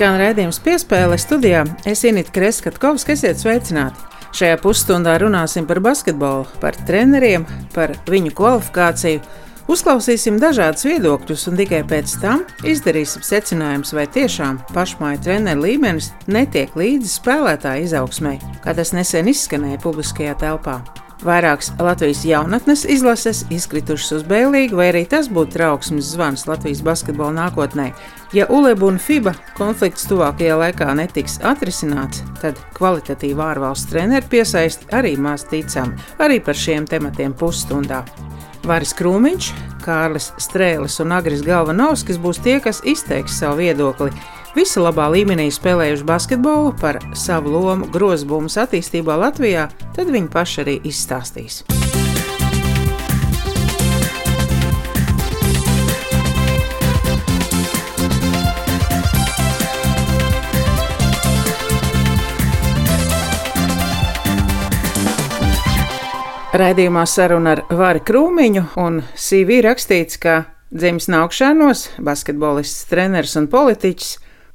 Skan redzējums piespēle studijā. Es Inītu Kreskavs, kas iet sveicināti. Šajā pusstundā runāsim par basketbolu, par treneriem, par viņu kvalifikāciju. Uzklausīsim dažādus viedokļus, un tikai pēc tam izdarīsim secinājumus, vai tiešām pašmāju treneru līmenis netiek līdzi spēlētāja izaugsmē, kā tas nesen izskanēja publiskajā telpā. Vairākas Latvijas jaunatnes izlases izkritušas uz bēlīgu, vai arī tas būtu trauksmes zvans Latvijas basketbola nākotnē. Ja ULEB un FIBA konflikts tuvākajā laikā netiks atrisināts, tad kvalitatīvu ārvalstu treneru piesaist arī maz ticam, arī par šiem tematiem pusstundā. Varis Krūmiņš, Kārlis Strēlis un Agris Galvanovskis būs tie, kas izteiks savu viedokli Visi labā līmenī spēlējuši basketbolu par savu lomu grozbumus attīstībā Latvijā, tad viņi paši arī izstāstīs. Raidījumā saruna ar Vāri Krūmiņu un CV rakstīts, ka dzimis Naukšanos, basketbolists, treneris un politiķis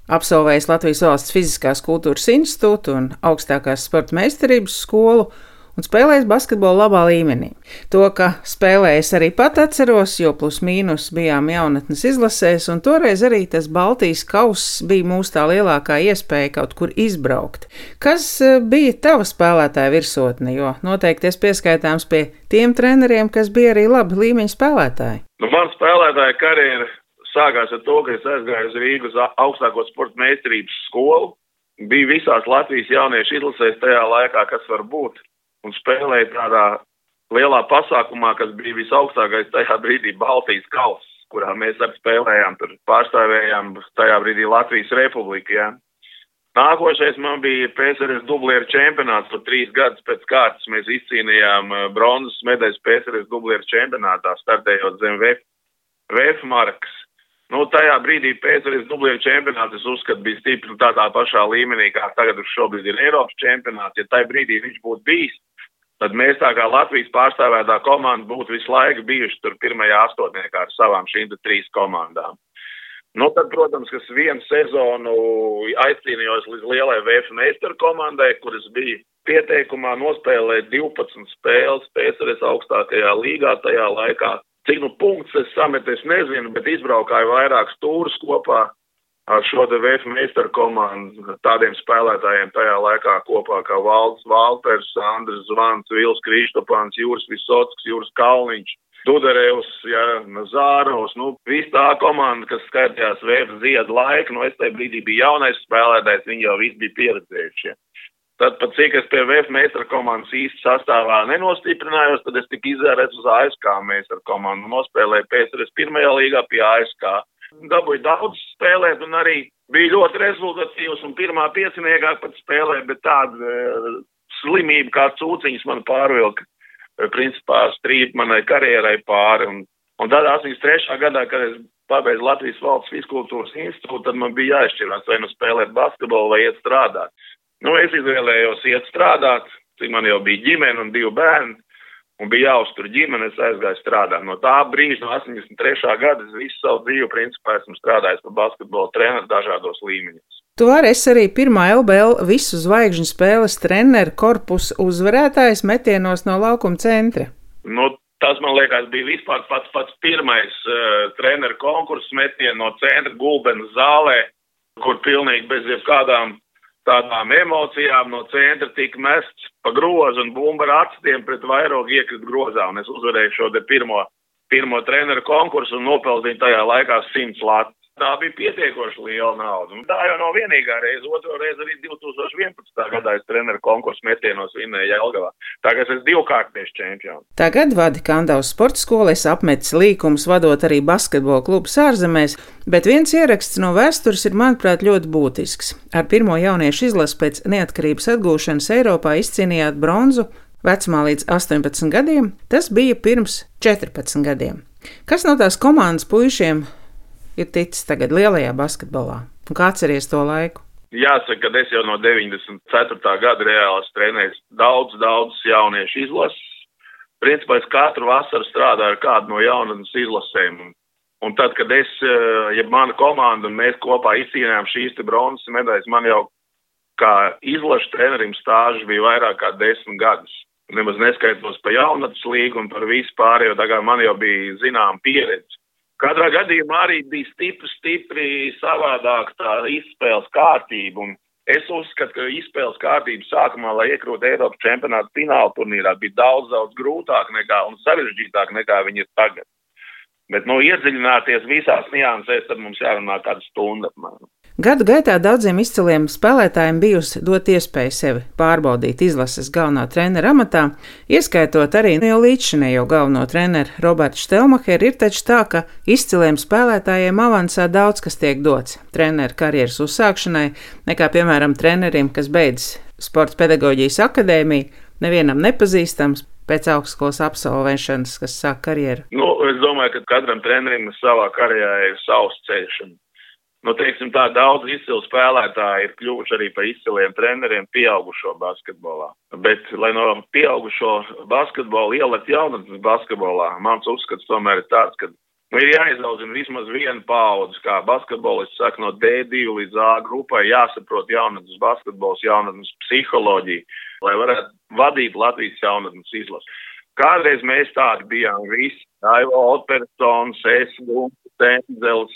Absolvējis Latvijas Valsts Fiziskās kultūras institūtu un augstākās sporta meistarības skolu un spēlējis basketbolu labā līmenī. To, ka spēlējis arī pat atceros, jo plus mīnus bijām jaunatnes izlasēs, un toreiz arī tas Baltijas kauss bija mūsu tā lielākā iespēja kaut kur izbraukt. Kas e, bija tava spēlētāja virsotne, jo noteikti es pieskaitāms pie tiem treneriem, kas bija arī labi līmeņa spēlētāji? Nu, man spēlētāja karjera sākās ar to, ka es aizgāju uz Rīgas augstāko sporta meistarības skolu. Bija visās Latvijas jauniešu izlasēs tajā laikā, kas var būt, un spēlēju tādā lielā pasākumā, kas bija visaugstākais tajā brīdī Baltijas kauss, kurā mēs arī spēlējām, tur pārstāvējām tajā brīdī Latvijas republiku. Ja. Nākošais man bija PSRS dublieru čempionāts, tur trīs gadus pēc kārtas mēs izcīnījām eh, bronzas medaļas PSRS dublieru čempionātā, startējot zem VF markas. Nu, tajā brīdī pēcreiz dublēju čempionāts, es uzskatu, bija stipri tādā pašā līmenī, kā tagad šobrīd ir Eiropas čempionāts. Ja tajā brīdī viņš būtu bijis, tad mēs tā kā Latvijas pārstāvētā komanda būtu visu laiku bijuši tur pirmajā astotniekā ar savām šīm trīs komandām. Nu, tad, protams, kas vienu sezonu aizcīnījos līdz lielai VF meistaru komandai, kuras bija pieteikumā nospēlēt 12 spēles PSRS augstākajā līgā tajā laikā. Cik nu punkts es sametu, es nezinu, bet izbraukāju vairākus tūrus kopā ar šo te VF meistaru komandu, tādiem spēlētājiem tajā laikā kopā kā Valds Valters, Andris Zvans, Vils Krīštopāns, Jūras Visotsks, Jūras Kalniņš, Dudarevs, ja, Zārovs, nu, viss tā komanda, kas skaitījās VF ziedu laiku, nu, es tajā brīdī biju jaunais spēlētājs, viņi jau visi bija pieredzējuši. Ja. Tad, pat cik es pie VF meistara komandas īsti sastāvā nenostiprinājos, tad es tiku izvērēts uz ASK meistara komandu, nospēlēju PSRS pirmajā līgā pie ASK. Dabūju daudz spēlēt un arī bija ļoti rezultatīvs un pirmā pieciniekā pat spēlē, bet tāda uh, slimība kā cūciņas man pārvilka, uh, principā strīd manai karjerai pāri. Un, un tad 83. gadā, kad es pabeidzu Latvijas valsts fiskultūras institūtu, tad man bija jāizšķirās vai nu spēlēt basketbolu vai iet strādāt. Nu, es izvēlējos iet strādāt, cik man jau bija ģimene un divi bērni, un bija jāuztur ģimene, es aizgāju strādāt. No tā brīža, no 83. gada, es visu savu dzīvi, principā, esmu strādājis par basketbola treneru dažādos līmeņos. Tu arī esi arī pirmā LBL visu zvaigžņu spēles treneru korpusu uzvarētājs metienos no laukuma centra. Nu, tas, man liekas, bija vispār pats, pats pirmais uh, treneru konkurss metienu no centra gulbenes zālē, kur pilnīgi bez jebkādām tādām emocijām no centra tika mests pa grozu un bumba ar actiem pret vairogu iekrist grozā. Un es uzvarēju šo te pirmo, pirmo treneru konkursu un nopelnīju tajā laikā simts lats. Tā bija pietiekoši liela nauda. Un tā jau nav vienīgā reize. Otru reizi arī 2011. gadā es treneru konkursu metienos vinnēju Jelgavā. Tagad es divkārtiešu čempionu. Tagad vadi Kandavas sporta skolu, es apmetis līkumus, vadot arī basketbola klubus ārzemēs, bet viens ieraksts no vēstures ir, manuprāt, ļoti būtisks. Ar pirmo jauniešu izlasi pēc neatkarības atgūšanas Eiropā izcīnījāt bronzu vecumā līdz 18 gadiem. Tas bija pirms 14 gadiem. Kas no tās komandas puišiem ir ticis tagad lielajā basketbolā? Un kā atceries to laiku? Jāsaka, ka es jau no 94. gada reāli trenēju daudz, daudz jauniešu izlases. Principā es katru vasaru strādāju ar kādu no jaunatnes izlasēm. Un, tad, kad es, ja mana komanda un mēs kopā izcīnījām šīs bronzas medaļas, man jau kā izlaša trenerim stāžs bija vairāk kā desmit gadus. Nemaz neskaitos pa jaunatnes līgu un par visu pārējo, tā kā man jau bija zinām pieredze. Katrā gadījumā arī bija stipri, stipri savādāk tā izspēles kārtība. Un es uzskatu, ka izspēles kārtība sākumā, lai iekļūtu Eiropas čempionāta fināla turnīrā, bija daudz, daudz grūtāk nekā un sarežģītāk nekā viņi ir tagad. Bet, nu, iedziļināties visās niansēs, tad mums jārunā kāda stunda apmēram. Gadu gaitā daudziem izciliem spēlētājiem bijusi dot iespēju sevi pārbaudīt izlases galvenā trenera amatā, ieskaitot arī jau līdzšinējo galveno treneru Robertu Štelmacheru. Ir taču tā, ka izciliem spēlētājiem avansā daudz kas tiek dots treneru karjeras uzsākšanai, nekā piemēram trenerim, kas beidz sports pedagoģijas akadēmiju, nevienam nepazīstams, pēc augstskolas absolvēšanas, kas sāk karjeru? Nu, es domāju, ka katram trenerim savā karjerā ir savs ceļš. Nu, teiksim tā, daudz izcilu spēlētāji ir kļuvuši arī par izciliem treneriem pieaugušo basketbolā. Bet, lai no pieaugušo basketbola ielikt jaunatnes basketbolā, mans uzskats tomēr ir tāds, ka Nu, ir jāizaudzina vismaz viena paudze, kā basketbolists saka, no D2 līdz A grupai jāsaprot jaunatnes basketbols, jaunatnes psiholoģija, lai varētu vadīt Latvijas jaunatnes izlasi. Kādreiz mēs tādi bijām visi. Aivo Alpersons, Esgu, Tenzels,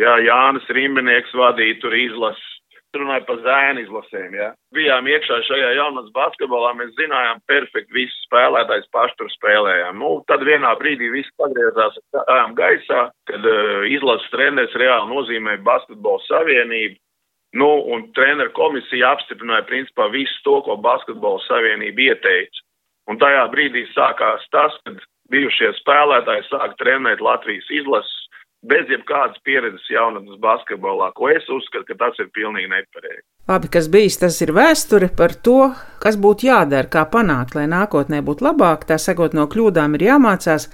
jā, Jānis Rimbenieks vadīja tur izlases. Runāja par zēnu izlasēm, jā. Bijām iekšā šajā jaunas basketbolā, mēs zinājām perfekti visus spēlētājs paši tur spēlējām. Nu, tad vienā brīdī viss pagriezās ar gaisā, kad uh, izlases treneris reāli nozīmē basketbola savienību. Nu, un treneru komisija apstiprināja principā visu to, ko Basketbola savienība ieteica. Un tajā brīdī sākās tas, kad bijušie spēlētāji sāk trenēt Latvijas izlases bez jebkādas pieredzes jaunatnes basketbolā, ko es uzskatu, ka tas ir pilnīgi nepareizi. Labi, kas bijis, tas ir vēsture par to, kas būtu jādara, kā panākt, lai nākotnē būtu labāk, tā sakot, no kļūdām ir jāmācās.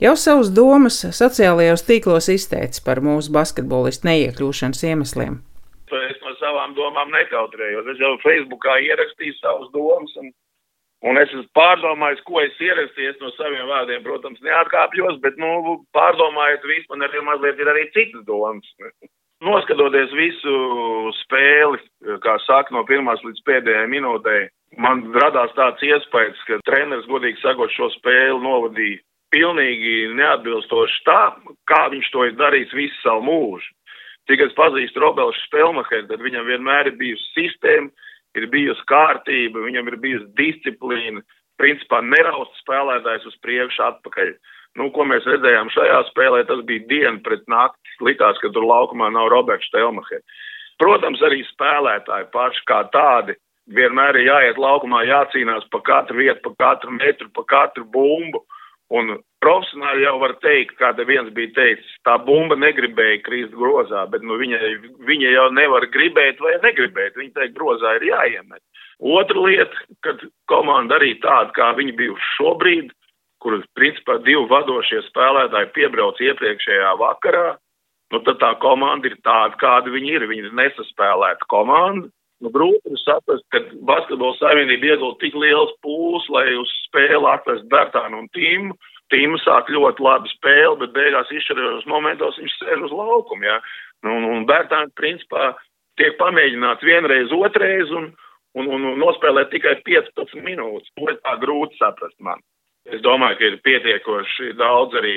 Jau savas domas sociālajos tīklos izteicis par mūsu basketbolistu neiekļūšanas iemesliem savām domām nekautrējos. Es jau Facebookā ierakstīju savas domas, un, un es esmu pārdomājis, ko es ierakstīju no saviem vārdiem. Protams, neatkāpjos, bet, nu, pārdomājot visu, man arī mazliet ir arī citas domas. Noskatoties visu spēli, kā saka, no pirmās līdz pēdējai minūtei, man radās tāds iespējas, ka treneris, godīgi sakot, šo spēli novadīja pilnīgi neatbilstoši tā, kā viņš to ir darījis visu savu mūžu. Cik es pazīstu Robeļu Spēlmacheru, tad viņam vienmēr ir bijusi sistēma, ir bijusi kārtība, viņam ir bijusi disciplīna, principā neraust spēlētājs uz priekšu atpakaļ. Nu, ko mēs redzējām šajā spēlē, tas bija diena pret nakti. Likās, ka tur laukumā nav Roberts Stelmacher. Protams, arī spēlētāji paši kā tādi vienmēr ir jāiet laukumā, jācīnās pa katru vietu, pa katru metru, pa katru bumbu. Un profesionāli jau var teikt, kā te viens bija teicis, tā bumba negribēja krist grozā, bet nu, viņa, viņa jau nevar gribēt vai negribēt. Viņa teikt, grozā ir jāiemet. Otra lieta, kad komanda arī tāda, kā viņi bijuši šobrīd, kur principā divi vadošie spēlētāji piebrauc iepriekšējā vakarā, nu tad tā komanda ir tāda, kāda viņi ir. Viņi ir nesaspēlēta komanda. Nu, grūti saprast, ka basketbola savienība iegulda tik liels pūles, lai uz spēli atvest Bertānu un Tīmu. Tīma sāk ļoti labi spēli, bet beigās izšķirojos momentos viņš sēž uz laukumu, jā. Nu, un, un Bertāns, principā, tiek pamēģināts vienreiz, otrreiz un, un, un, nospēlēt tikai 15 minūtes. To ir tā grūti saprast man. Es domāju, ka ir pietiekoši daudz arī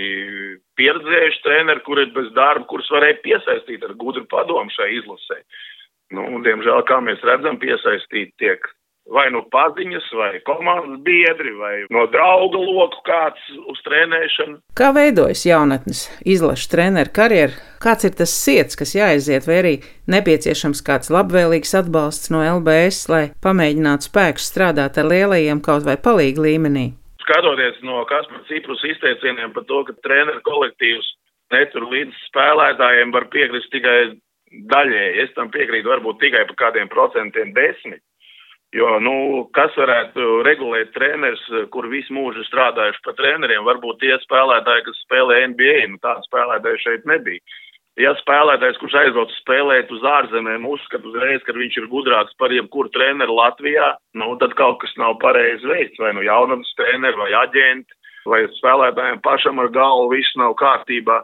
pieredzējuši treneri, kuri ir bez darba, kurus varēja piesaistīt ar gudru padomu šai izlasē. Nu, diemžēl, kā mēs redzam, piesaistīt tiek vai nu paziņas, vai komandas biedri, vai no drauga loku kāds uz trenēšanu. Kā veidojas jaunatnes izlaša treneru karjeru? Kāds ir tas siets, kas jāaiziet, vai arī nepieciešams kāds labvēlīgs atbalsts no LBS, lai pamēģinātu spēkus strādāt ar lielajiem kaut vai palīgu līmenī? Skatoties no Kaspars Ciprus izteicieniem par to, ka treneru kolektīvs netur līdz spēlētājiem, var piekrist tikai daļēji. Es tam piekrītu varbūt tikai par kādiem procentiem desmit. Jo, nu, kas varētu regulēt treneris, kur visu mūžu strādājuši par treneriem, varbūt tie spēlētāji, kas spēlē NBA, nu tādu spēlētāju šeit nebija. Ja spēlētājs, kurš aizbrauc spēlēt uz ārzemēm, uzskata uzreiz, ka viņš ir gudrāks par jebkuru treneru Latvijā, nu, tad kaut kas nav pareizi veikts, vai nu jaunatnes treneri, vai aģenti, vai spēlētājiem pašam ar galvu viss nav kārtībā.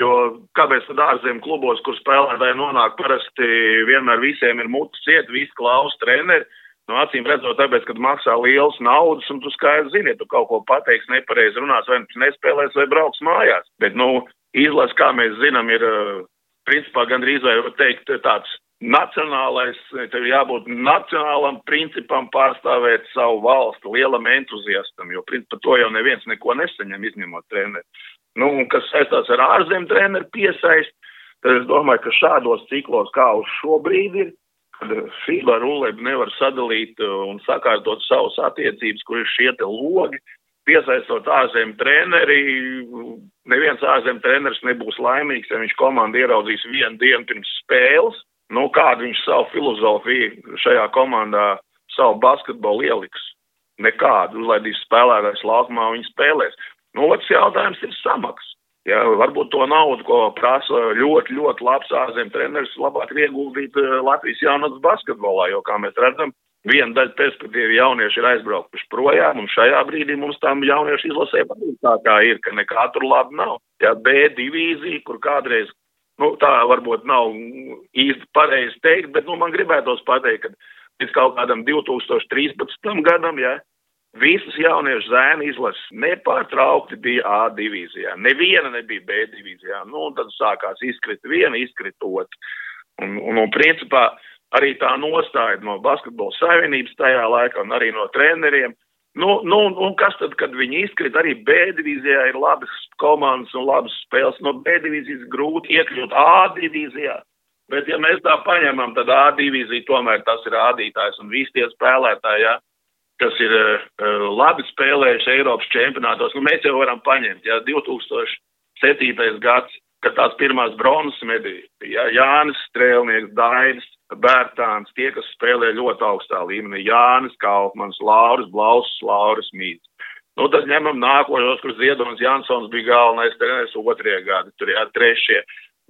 Jo kāpēc tad ārzemju klubos, kur spēlētāji nonāk, parasti vienmēr visiem ir mutes ciet, visi klaus treneri. No acīm redzot, tāpēc, kad maksā liels naudas, un tu skaidri zini, ja tu kaut ko pateiksi, nepareizi runās, vai nu nespēlēs, vai brauks mājās. Bet, nu, izlas, kā mēs zinām, ir, principā, gandrīz vai teikt, tāds nacionālais, tev jābūt nacionālam principam pārstāvēt savu valstu, lielam entuziastam, jo principā to jau neviens neko nesaņem, izņemot treneri. Nu, un kas saistās ar ārzem treneru piesaist, tad es domāju, ka šādos ciklos, kā uz šo brīdi ir, kad FIBA rulēbi nevar sadalīt un sakārtot savus attiecības, kur ir šie te logi, piesaistot ārzem treneri, neviens ārzem treneris nebūs laimīgs, ja viņš komandu ieraudzīs vienu dienu pirms spēles, nu, kādu viņš savu filozofiju šajā komandā, savu basketbolu ieliks. Nekādu, uzlaidīs spēlētājs laukumā, viņi spēlēs. Nu, otrs jautājums ir samaksa. Ja, varbūt to naudu, ko prasa ļoti, ļoti labs ārzemju treneris, labāk ieguldīt eh, Latvijas jaunatnes basketbolā, jo, kā mēs redzam, viena daļa perspektīva jaunieši ir aizbraukuši projām, un šajā brīdī mums tam jauniešu izlasē patīk tā kā ir, ka nekā tur labi nav. Ja, B divīzija, kur kādreiz, nu, tā varbūt nav īsti pareizi teikt, bet, nu, man gribētos pateikt, ka līdz kaut kādam 2013. gadam, ja, Visas jauniešu zēnu izlases nepārtraukti bija A divīzijā. Neviena nebija B divīzijā. Nu, tad sākās izkrit viena, izkrit otra. Un, un, un principā arī tā nostāja no basketbola savienības tajā laikā un arī no treneriem. Nu, nu, un kas tad, kad viņi izkrīt, arī B divīzijā ir labas komandas un labas spēles. No B divīzijas grūti iekļūt A divīzijā. Bet, ja mēs tā paņemam, tad A divīzija tomēr tas ir rādītājs un visi tie spēlētāji, ja, kas ir uh, labi spēlējuši Eiropas čempionātos. Nu, mēs jau varam paņemt, ja 2007. gads, kad tās pirmās bronzas medaļas bija ja, Jānis Strēlnieks, Dainis, Bērtāns, tie, kas spēlē ļoti augstā līmenī, Jānis Kaufmans, Lauris Blaus, Lauris Mīts. Nu, tad ņemam nākošos, kur Ziedonis Jansons bija galvenais treneris otrajā gada, tur jā, trešie.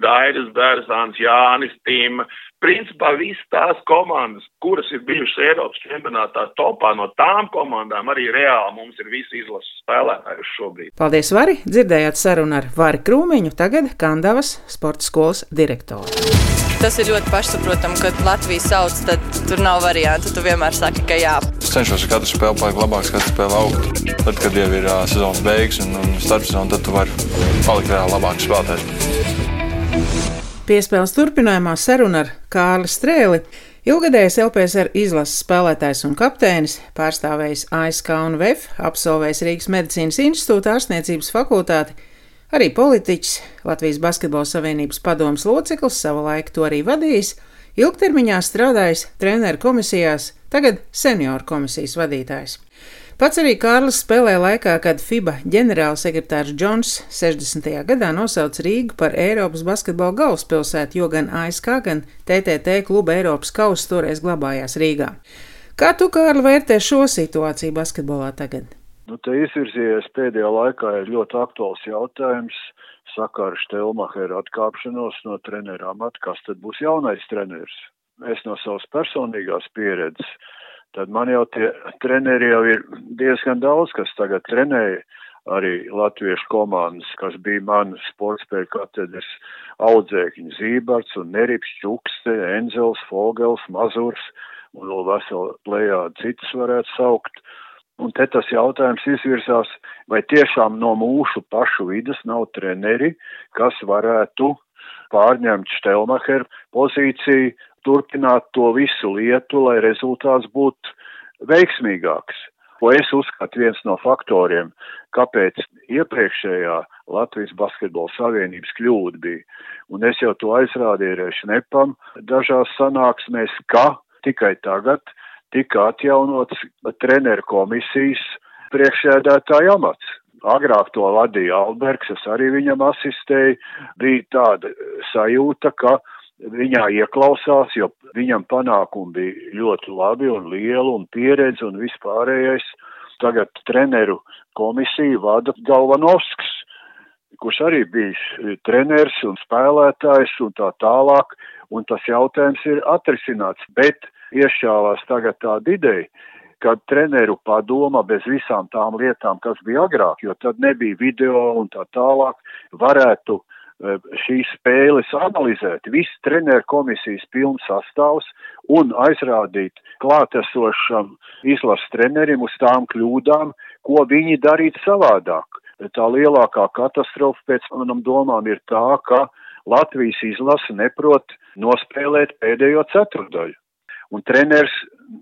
Dairis Bērzāns, Jānis Tīma, principā visas tās komandas, kuras ir bijušas Eiropas čempionātā topā, no tām komandām arī reāli mums ir visi izlases spēlētāji šobrīd. Paldies, Vari! Dzirdējāt sarunu ar Vari Krūmiņu, tagad Kandavas sporta skolas direktoru. Tas ir ļoti pašsaprotami, kad Latvija sauc, tad tur nav variantu. Tu vienmēr saki, ka jā. Es cenšos katru spēli palikt labāks, katru spēli augt. Tad, kad jau ir uh, sezonas beigas un, un starpsezona, tad tu vari palikt reāli labāks spēlētājs. Piespēles turpinājumā saruna ar Kārli Strēli. Ilgadējais LPSR izlases spēlētājs un kapteinis, pārstāvējis ASK un VF, absolvējis Rīgas medicīnas institūta ārstniecības fakultāti, arī politiķis, Latvijas Basketbola Savienības padomas loceklis, savulaik to arī vadījis, ilgtermiņā strādājis treneru komisijās, tagad senioru komisijas vadītājs. Pats arī Kārlis spēlē laikā, kad FIBA ģenerālsekretārs Džons 60. gadā nosauca Rīgu par Eiropas basketbola galvaspilsētu, jo gan ASK, gan TTT kluba Eiropas kausa toreiz glabājās Rīgā. Kā tu, Kārli, vērtē šo situāciju basketbolā tagad? Nu, te izvirzījies pēdējā laikā ir ļoti aktuāls jautājums sakaru Štelmacheru atkāpšanos no trenera amata, kas tad būs jaunais treneris. Es no savas personīgās pieredzes tad man jau tie treneri jau ir diezgan daudz, kas tagad trenēja arī latviešu komandas, kas bija man sportspēļu katedras audzēkņi Zībarts un Nerips Čukste, Enzels, Fogels, Mazurs un vēl veselu plējādu citus varētu saukt. Un te tas jautājums izvirsās, vai tiešām no mūsu pašu vidas nav treneri, kas varētu pārņemt Štelmacher pozīciju turpināt to visu lietu, lai rezultāts būtu veiksmīgāks. Ko es uzskatu viens no faktoriem, kāpēc iepriekšējā Latvijas Basketbola Savienības kļūda bija. Un es jau to aizrādīju Šnepam dažās sanāksmēs, ka tikai tagad tika atjaunots treneru komisijas priekšēdētāja amats. Agrāk to vadīja Albergs, es arī viņam asistēju, bija tāda sajūta, ka viņā ieklausās, jo viņam panākumi bija ļoti labi un lieli un pieredze un vispārējais. Tagad treneru komisiju vada Galvanovskis, kurš arī bijis treneris un spēlētājs un tā tālāk, un tas jautājums ir atrisināts, bet iešķāvās tagad tāda ideja, kad treneru padoma bez visām tām lietām, kas bija agrāk, jo tad nebija video un tā tālāk, varētu e, šīs spēles analizēt, viss treneru komisijas pilns sastāvs un aizrādīt klātesošam izlases trenerim uz tām kļūdām, ko viņi darīt savādāk. Tā lielākā katastrofa pēc manam domām ir tā, ka Latvijas izlase neprot nospēlēt pēdējo ceturdaļu un treneris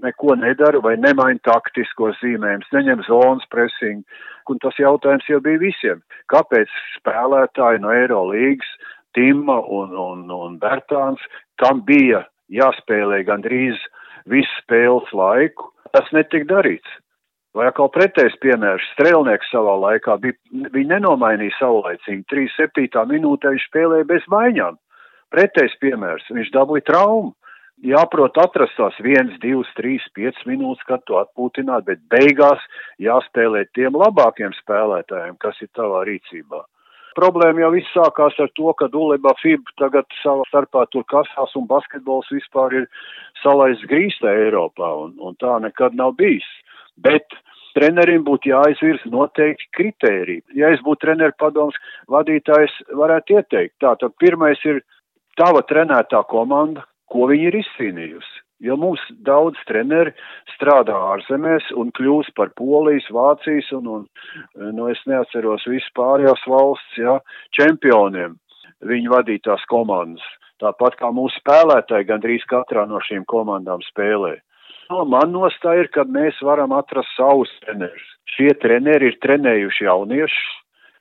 neko nedara vai nemaina taktiskos zīmējumus, neņem zonas pressing, un tas jautājums jau bija visiem. Kāpēc spēlētāji no Eirolīgas, Timma un, un, un Bertāns, kam bija jāspēlē gandrīz visu spēles laiku, tas netika darīts. Vai atkal pretējs piemērs, strēlnieks savā laikā bija, viņa nenomainīja saulaicīgi, 3-7 minūtē viņš spēlēja bez maiņām. Pretējs piemērs, viņš dabūja traumu jāprot atrast tās viens, divas, trīs, piecas minūtes, kad to atpūtināt, bet beigās jāspēlē tiem labākiem spēlētājiem, kas ir tavā rīcībā. Problēma jau viss sākās ar to, ka Duleba FIB tagad savā starpā tur kasās un basketbols vispār ir salaists grīstē Eiropā, un, un tā nekad nav bijis. Bet trenerim būtu jāizvirz noteikti kritēriji. Ja es būtu treneru padoms vadītājs, varētu ieteikt. Tātad pirmais ir tava trenētā komanda, ko viņi ir izcīnījusi. Jo mums daudz treneri strādā ārzemēs un kļūst par Polijas, Vācijas un, un nu, es neatceros visu pārējās valsts, ja, čempioniem viņu vadītās komandas. Tāpat kā mūsu spēlētāji gandrīz katrā no šīm komandām spēlē. No, man nostāja ir, ka mēs varam atrast savus trenerus. Šie treneri ir trenējuši jauniešus,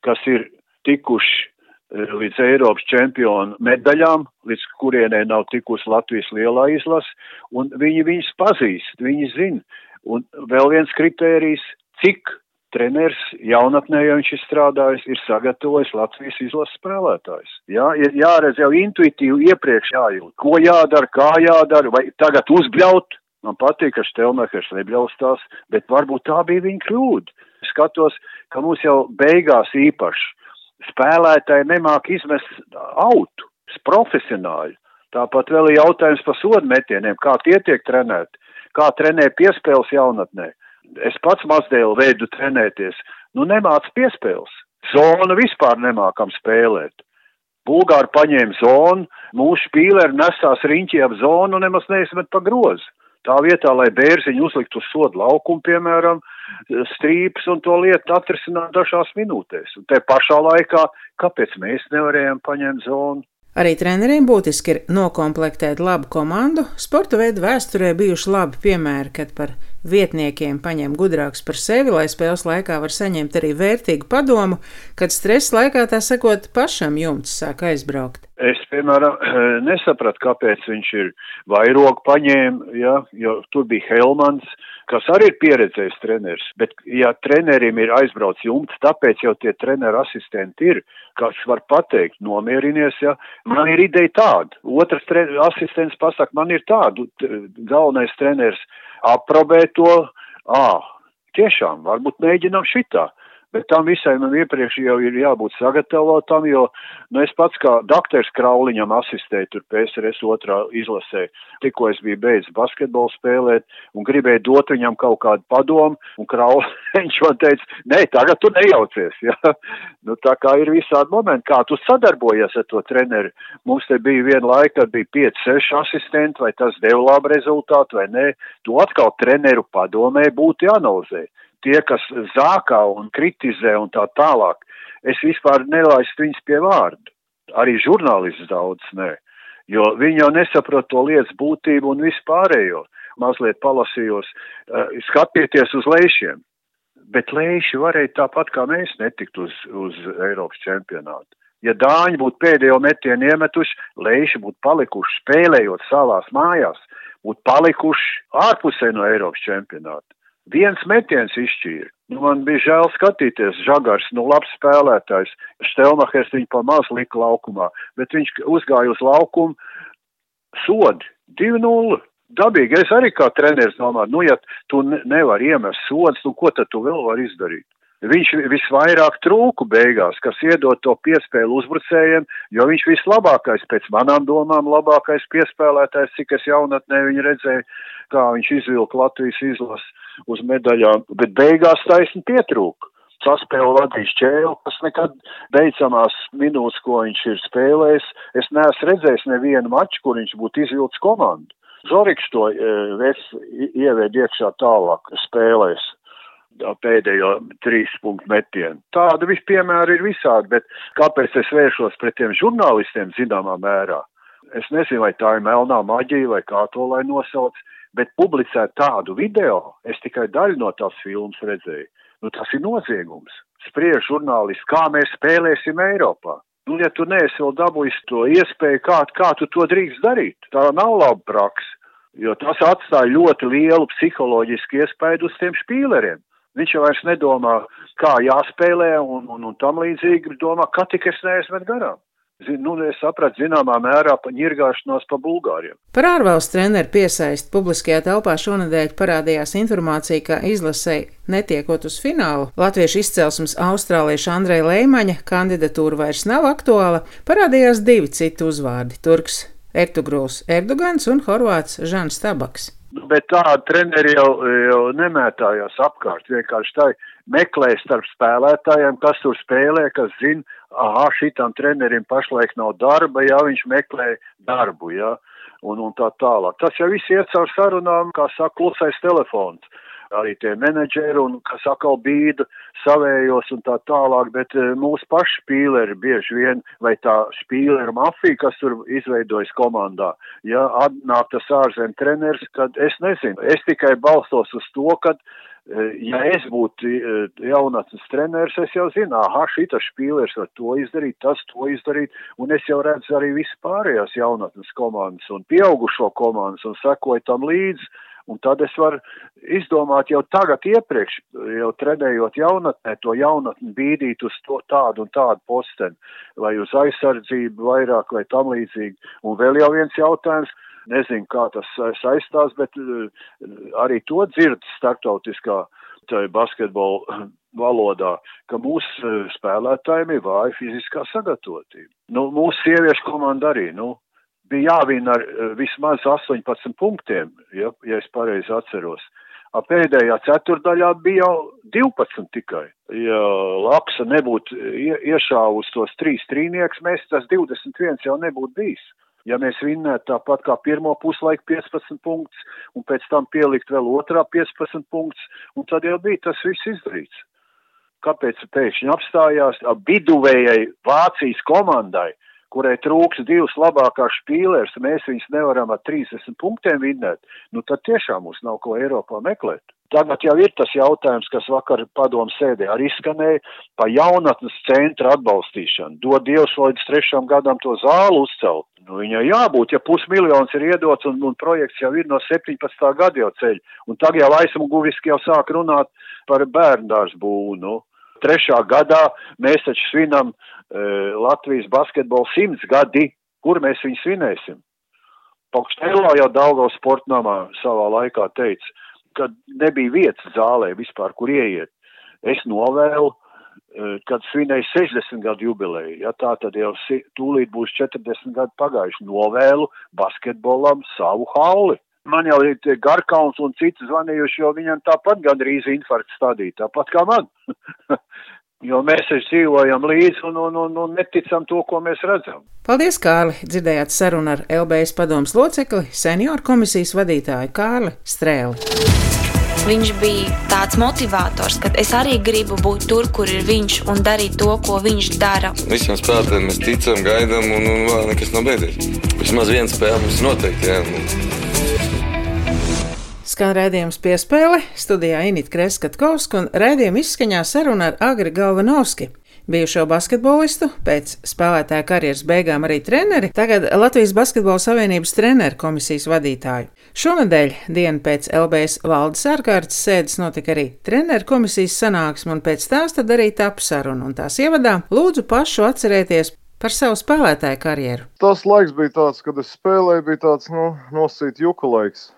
kas ir tikuši līdz Eiropas čempionu medaļām, līdz kurienē nav tikusi Latvijas lielā izlase, un viņi viņus pazīst, viņi zina. Un vēl viens kritērijs, cik treneris jaunatnē, ja viņš ir strādājis, ir sagatavojis Latvijas izlases spēlētājs. Jā, ir jāredz jau intuitīvi iepriekš jājūt, ko jādara, kā jādara, vai tagad uzbļaut. Man patīk, ka Štelmekers nebļaustās, bet varbūt tā bija viņa kļūda. Skatos, ka mums jau beigās īpaši spēlētāji nemāk izmest autu, profesionāļi. Tāpat vēl ir jautājums par sodu metieniem, kā tie tiek trenēti, kā trenē piespēles jaunatnē. Es pats mazdēlu veidu trenēties, nu nemāc piespēles. Zonu vispār nemākam spēlēt. Bulgāri paņēma zonu, mūsu spīleri nesās riņķi ap zonu un nemaz neizmet pa grozu. Tā vietā, lai bērziņu uzliktu uz sodu laukumu, piemēram, strīpes un to lietu atrisināt dažās minūtēs. Un te pašā laikā, kāpēc mēs nevarējām paņemt zonu? Arī treneriem būtiski ir nokomplektēt labu komandu. Sporta veidu vēsturē bijuši labi piemēri, kad par Vietniekiem paņem gudrāks par sevi, lai spēles laikā var saņemt arī vērtīgu padomu, kad stresa laikā tā sakot pašam jumts sāk aizbraukt. Es, piemēram, nesapratu, kāpēc viņš ir vairogu paņēma, ja, jo tur bija Helmans, kas arī ir pieredzējis treneris, bet ja trenerim ir aizbrauc jumts, tāpēc jau tie treneru asistenti ir, kas var pateikt, nomierinies, ja, man ir ideja tāda, otrs asistents pasaka, man ir tāda, galvenais treneris aprobē to, ā, tiešām, varbūt mēģinām šitā. Bet tam visai man iepriekš jau ir jābūt sagatavotam, jo, nu, es pats kā doktors Krauliņam asistēju tur PSRS otrā izlasē, tikko es biju beidzis basketbolu spēlēt un gribēju dot viņam kaut kādu padomu, un Krauliņš man teica, nē, tagad tu nejaucies. Ja? Nu, tā kā ir visādi momenti, kā tu sadarbojies ar to treneri. Mums te bija viena laika, kad bija 5-6 asistenti, vai tas deva labu rezultātu vai nē. Tu atkal treneru padomē būtu jāanalizē tie, kas zākā un kritizē un tā tālāk, es vispār nelaistu viņus pie vārdu. Arī žurnālists daudz nē, jo viņi jau nesaprot to lietas būtību un vispārējo. Mazliet palasījos, uh, skatieties uz lēšiem, bet lēši varēja tāpat kā mēs netikt uz, uz Eiropas čempionātu. Ja Dāņi būtu pēdējo metienu iemetuši, lēši būtu palikuši spēlējot savās mājās, būtu palikuši ārpusē no Eiropas čempionāta. Viens metiens izšķīra. Nu, man bija žēl skatīties, Žagars, nu labs spēlētājs, Štelmahers viņu pa maz lika laukumā, bet viņš uzgāja uz laukumu, sodi, 2-0. Dabīgi, es arī kā treneris domāju, nu, ja tu nevar iemest sods, nu, ko tad tu vēl vari izdarīt? Viņš visvairāk trūku beigās, kas iedod to piespēlu uzbrucējiem, jo viņš vislabākais, pēc manām domām, labākais piespēlētājs, cik es jaunatnē viņu redzēju, kā viņš izvilka Latvijas izlas uz medaļām, bet beigās taisni pietrūka. saspēle vadīs ķēlu, kas nekad beidzamās minūtes, ko viņš ir spēlējis, es neesmu redzējis nevienu maču, kur viņš būtu izvilcis komandu. Zoriks to e, ievēd iekšā tālāk spēlēs pēdējo trīs punktu metienu. Tāda vispiemēra ir visādi, bet kāpēc es vēršos pret tiem žurnālistiem zināmā mērā? Es nezinu, vai tā ir melnā maģija vai kā to lai nosauc, bet publicēt tādu video, es tikai daļu no tās filmas redzēju. Nu, tas ir noziegums. Spriež žurnālisti, kā mēs spēlēsim Eiropā. Nu, ja tu neesi vēl dabūjis to iespēju, kā, kā tu to drīkst darīt, tā nav laba praksa, jo tas atstāja ļoti lielu psiholoģisku iespēju uz tiem špīleriem. Viņš jau vairs nedomā, kā jāspēlē un, un, un tam līdzīgi domā, ka tik es neesmu garām zin, nu, es sapratu, zināmā mērā pa ņirgāšanos pa Bulgāriem. Par ārvalstu treneru piesaist publiskajā telpā šonadēļ parādījās informācija, ka izlasēji netiekot uz finālu, latviešu izcelsmes austrālieša Andreja Leimaņa kandidatūra vairs nav aktuāla, parādījās divi citi uzvārdi - Turks Ertugruls Erdogans un Horvāts Žans Tabaks. Bet tādi treneri jau, jau nemētājās apkārt. Vienkārši tā meklē starp spēlētājiem, kas tur spēlē, kas zina, aha, šitam trenerim pašlaik nav darba, ja viņš meklē darbu, ja, un, un tā tālāk. Tas jau viss iet caur sarunām, kā saka, klusais telefons arī tie menedžeri un, kas atkal bīda savējos un tā tālāk, bet eh, mūsu paši spīleri bieži vien, vai tā spīlera mafija, kas tur izveidojas komandā, ja atnāk tas ārzem treneris, tad es nezinu, es tikai balstos uz to, ka eh, ja es būtu eh, jaunatnes treneris, es jau zinu, aha, šitas spīlers var to izdarīt, tas to izdarīt, un es jau redzu arī vispārējās jaunatnes komandas un pieaugušo komandas un sekoju tam līdzi, Un tad es varu izdomāt jau tagad iepriekš, jau trenējot jaunatnē, to jaunatni bīdīt uz to tādu un tādu posteni, vai uz aizsardzību vairāk vai tam līdzīgi. Un vēl jau viens jautājums, nezinu, kā tas saistās, bet eh, arī to dzird starptautiskā basketbola valodā, ka mūsu eh, spēlētājiem ir vāja fiziskā sagatavotība. Nu, mūsu sieviešu komanda arī, nu, bija jāvina ar eh, vismaz 18 punktiem, ja, ja es pareizi atceros. A pēdējā ceturdaļā bija jau 12 tikai. Ja Laksa nebūtu iešāvusi tos trīs trīnieks, mēs tas 21 jau nebūtu bijis. Ja mēs vinnētu tāpat kā pirmo puslaiku 15 punktus, un pēc tam pielikt vēl otrā 15 punktus, un tad jau bija tas viss izdarīts. Kāpēc pēkšņi apstājās viduvējai Vācijas komandai? Kurai trūks divas labākās špīlērs, mēs viņus nevaram ar 30 punktiem vinnēt, nu tad tiešām mums nav ko Eiropā meklēt. Tagad jau ir tas jautājums, kas vakar padomu sēdē arī izskanēja pa jaunatnes centra atbalstīšanu. Dod Dievs līdz trešam gadam to zālu uzcelt. Nu, viņai jābūt, ja pusmiljons ir iedots un, un projekts jau ir no 17. gada jau ceļ. Un tagad jau aizmuguriski jau sāk runāt par bērndārs būvu. Gadā mēs taču svinam uh, Latvijas basketbola simts gadi, kur mēs viņu svinēsim. Paukštēlā jau Daugavas sportnamā savā laikā teica, ka nebija vietas zālē vispār, kur ieiet. Es novēlu, eh, kad svinēju 60 gadu jubileju, ja tā tad jau tūlīt būs 40 gadu pagājuši, novēlu basketbolam savu hauli. Man jau ir Garkauns un citi zvanījuši, jo viņam tāpat gandrīz infarkts stadīja, tāpat kā man. Jo mēs dzīvojam līdzi un, un, un, un neticam to, ko mēs redzam. Paldies, Kārli! Dzirdējāt sarunu ar LBS padomus locekli, senioru komisijas vadītāju Kārli Strēli. Viņš bija tāds motivators, ka es arī gribu būt tur, kur ir viņš un darīt to, ko viņš dara. Visiem spēlētājiem mēs ticam, gaidām, un, un vēl nekas nav beidzies. Vismaz viens spēle mums noteikti. Jā. Skan redzējums piespēle, studijā Inita Kreskatkovska un redzējuma izskaņā saruna ar Agri Galvanovski. Bijušo basketbolistu, pēc spēlētāja karjeras beigām arī treneri, tagad Latvijas Basketbola Savienības treneru komisijas vadītāju. Šonadēļ, dienu pēc LBS valdes ārkārtas sēdes, notika arī treneru komisijas sanāksme, un pēc tās tad arī tapu saruna. Un tās ievadā lūdzu pašu atcerēties par savu spēlētāju karjeru. Tas laiks bija tāds, kad es spēlēju, bija tāds nu, nosīt juku laiks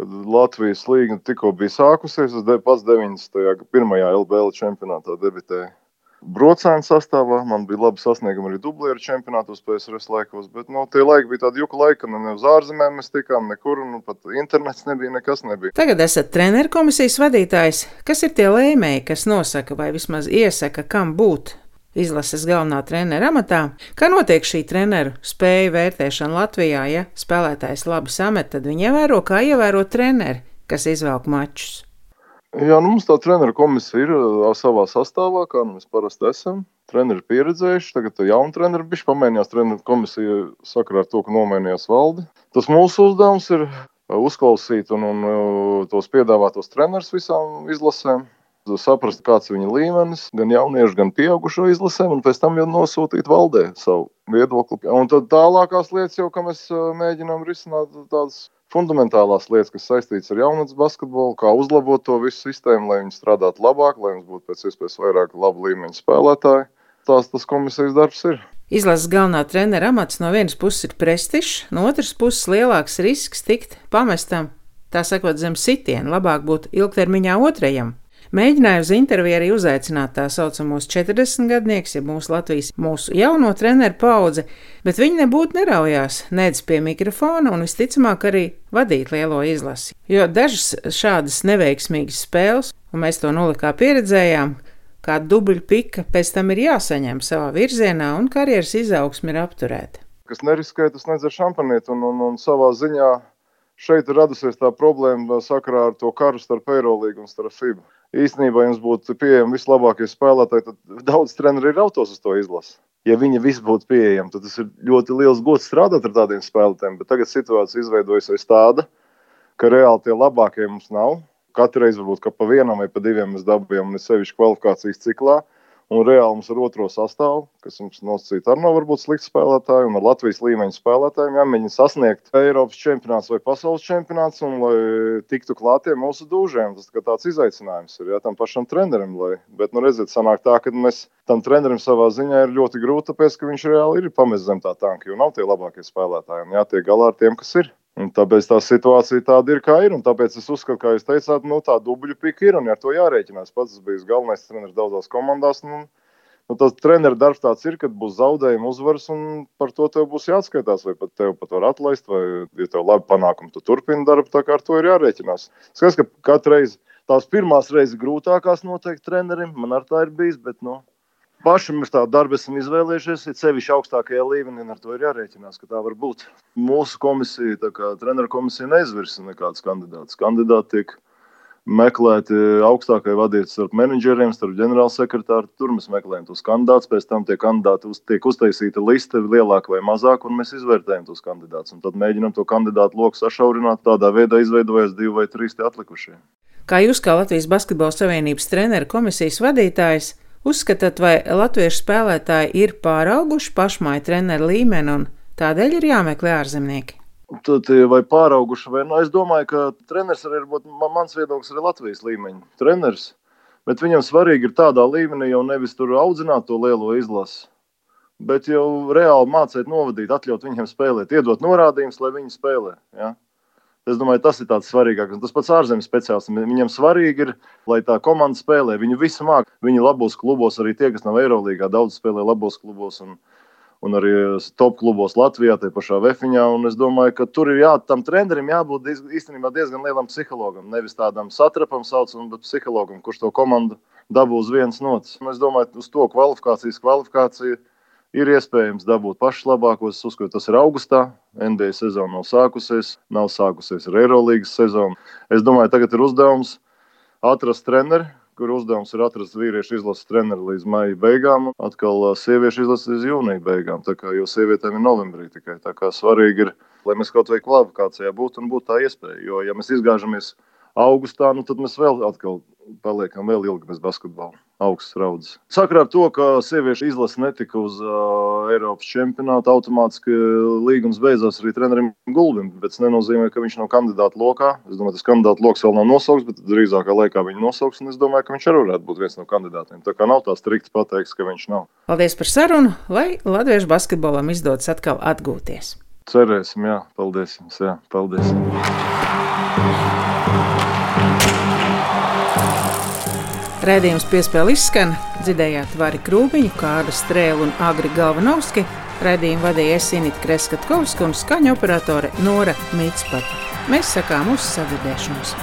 kad Latvijas līga tikko bija sākusies. Es pats 91. LBL čempionātā debitēju. brocēnu sastāvā. Man bija labi sasniegumi arī dublieru čempionātos PSRS laikos, bet no, tie laiki bija tādi juka laiki, ka ne uz ārzemēm mēs tikām nekur, un pat internets nebija, nekas nebija. Tagad esat treneru komisijas vadītājs. Kas ir tie lēmēji, kas nosaka vai vismaz iesaka, kam būt izlases galvenā trenera amatā. Kā notiek šī treneru spēju vērtēšana Latvijā? Ja spēlētājs labi samet, tad viņi ievēro, kā ievēro treneri, kas izvelk mačus. Jā, nu mums tā treneru komisija ir savā sastāvā, kā nu mēs parasti esam. Treneri ir pieredzējuši, tagad ir jauni treneri. Viņš pamainījās treneru komisija sakarā ar to, ka nomainījās valde. Tas mūsu uzdevums ir uzklausīt un, un tos piedāvātos trenerus visām izlasēm. Saprast, kāds ir viņa līmenis, gan jauniešu, gan pieaugušo izlasēm, un pēc tam jau nosūtīt valdē savu viedokli. Un tad tālākās lietas, jau, kā mēs mēģinām risināt tādas fundamentālās lietas, kas saistītas ar jaunatnes basketbolu, kā uzlabot to visu sistēmu, lai viņi strādātu labāk, lai mums būtu pēc iespējas vairāk labu līmeņu spēlētāju. Tās tas komisijas darbs ir. Izlases galvenā trenera amats no vienas puses ir prestižs, no otras puses lielāks risks tikt pamestam, tā sakot, zem sitiena. Labāk būt ilgtermiņā otrajam. Mēģināju uz interviju arī uzaicināt tā saucamos 40 gadniekus, ja mūsu Latvijas mūsu jauno treneru paudzi, bet viņi nebūtu neraujās nedz pie mikrofona un visticamāk arī vadīt lielo izlasi. Jo dažas šādas neveiksmīgas spēles, un mēs to nulikā pieredzējām, kā dubļu pika pēc tam ir jāsaņem savā virzienā un karjeras izaugsme ir apturēta. Kas neriskē, tas nedzer šampanieti un, un, un savā ziņā šeit ir radusies tā problēma sakarā ar to karu starp Eirolīgu un starp FIBA īstenībā jums būtu pieejami vislabākie spēlētāji, tad daudz treneri ir autos uz to izlasi. Ja viņi visi būtu pieejami, tad tas ir ļoti liels gods strādāt ar tādiem spēlētājiem. Bet tagad situācija izveidojusies tāda, ka reāli tie labākie mums nav. Katru reizi varbūt pa vienam vai pa diviem mēs dabūjām, un sevišķi kvalifikācijas ciklā. Un reāli mums ar otro sastāvu, kas mums nosacīta arī nav varbūt slikti spēlētāji, un ar Latvijas līmeņa spēlētājiem jāmēģina sasniegt Eiropas čempionāts vai pasaules čempionāts, un lai tiktu klātiem mūsu dūžiem. Tas tā tāds izaicinājums ir jā, tam pašam trenerim. Lai, bet, nu, redziet, sanāk tā, ka mēs tam trenerim savā ziņā ir ļoti grūti, tāpēc, ka viņš reāli ir pamest zem tā tanka, jo nav tie labākie spēlētāji, un jātiek galā ar tiem, kas ir. Un tāpēc tā situācija tāda ir, kā ir. Tāpēc es uzskatu, kā jūs teicāt, nu, tā dubļu pika ir un ar to jārēķinās. Pats esmu bijis galvenais treneris daudzās komandās. Nu, nu, tas treneru darbs tāds ir, kad būs zaudējumi, uzvaras, un par to tev būs jāatskaitās. Vai pat tev pat var atlaist, vai, ja tev labi panākumi, tu turpini darbu. Tā kā ar to ir jārēķinās. Skaidrs, ka katru reizi tās pirmās reizes grūtākās noteikti trenerim, man ar tā ir bijis. Bet, nu, pašam ir tāda darba, esam izvēlējušies, ir sevišķi augstākajā līmenī, un ar to ir jārēķinās, ka tā var būt. Mūsu komisija, tā kā treneru komisija, neizvirsa nekādus kandidātus. Kandidāti tiek meklēti augstākajai vadībai starp menedžeriem, starp ģenerālsekretāru. Tur mēs meklējam tos kandidātus, pēc tam tie kandidāti uz, tiek uztaisīta liste, lielāka vai mazāka, un mēs izvērtējam tos kandidātus. Tad mēģinām to kandidātu loku sašaurināt. Tādā veidā izveidojas divi vai trīs atlikušie. Kā jūs, kā Latvijas Basketbola Savienības treneru komisijas vadītājs, Uzskatāt, vai latviešu spēlētāji ir pārauguši pašmāju treneru līmeni un tādēļ ir jāmeklē ārzemnieki? Tad, vai pārauguši, vai nu, es domāju, ka treneris arī ir mans viedoklis, arī Latvijas līmeņa treneris. Bet viņam svarīgi ir tādā līmenī jau nevis tur audzināt to lielo izlasi, bet jau reāli mācīt, novadīt, atļaut viņiem spēlēt, iedot norādījumus, lai viņi spēlē. Ja? Es domāju, tas ir tāds svarīgākais. Tas pats ārzemes speciālists. Viņam svarīgi ir, lai tā komanda spēlē. Viņi visi māk. Viņi labos klubos, arī tie, kas nav Eirolandā, daudz spēlē labos klubos. Un, un arī top klubos Latvijā, tie pašā Vēfiņā. Es domāju, ka tur ir jā, tam trenerim jābūt īstenībā diezgan lielam psihologam. Nevis tādam satrapam, saucamam, bet psihologam, kurš to komandu dabū uz vienas nots. Es domāju, uz to kvalifikācijas kvalifikāciju ir iespējams dabūt pašus labākos. Es uzskatu, tas ir augustā. NBA sezona nav sākusies, nav sākusies ar Eirolandes sezonu. Es domāju, tagad ir uzdevums atrast treneri, kur uzdevums ir atrast vīriešu izlases treneri līdz maija beigām, atkal sieviešu izlases līdz jūnija beigām. Tā kā jau sievietēm ir novembrī tikai. Tā kā svarīgi ir, lai mēs kaut vai kvalifikācijā būtu un būtu tā iespēja. Jo, ja mēs izgāžamies augustā, nu, tad mēs vēl atkal paliekam vēl ilgi bez basketbola. Augstas raudzes. Sakrā ar to, ka sieviešu izlase netika uz uh, Eiropas čempionāta, automātiski līgums beidzās arī trenerim Gulbim. Bet tas nenozīmē, ka viņš nav kandidāts lokā. Es domāju, tas kandidātu lokus vēl nav nosaukts, bet drīzākā laikā viņu nosauks. Es domāju, ka viņš arī varētu būt viens no kandidātiem. Tā kā nav tā strikti pateikts, ka viņš nav. Paldies par sarunu, lai latviešu basketbolam izdodas atkal atgūties. Cerēsim, jā, paldies jums, jā, paldies. Rēdījums piespēle izskan, dzirdējāt Vari Krūmiņu, Kāra Strēlu un Agri Galvanovski. Rēdījumu vadīja Esinita Kreskatkovska un skaņu operatore Nora Mitspata. Mēs sakām uz sagadēšanos.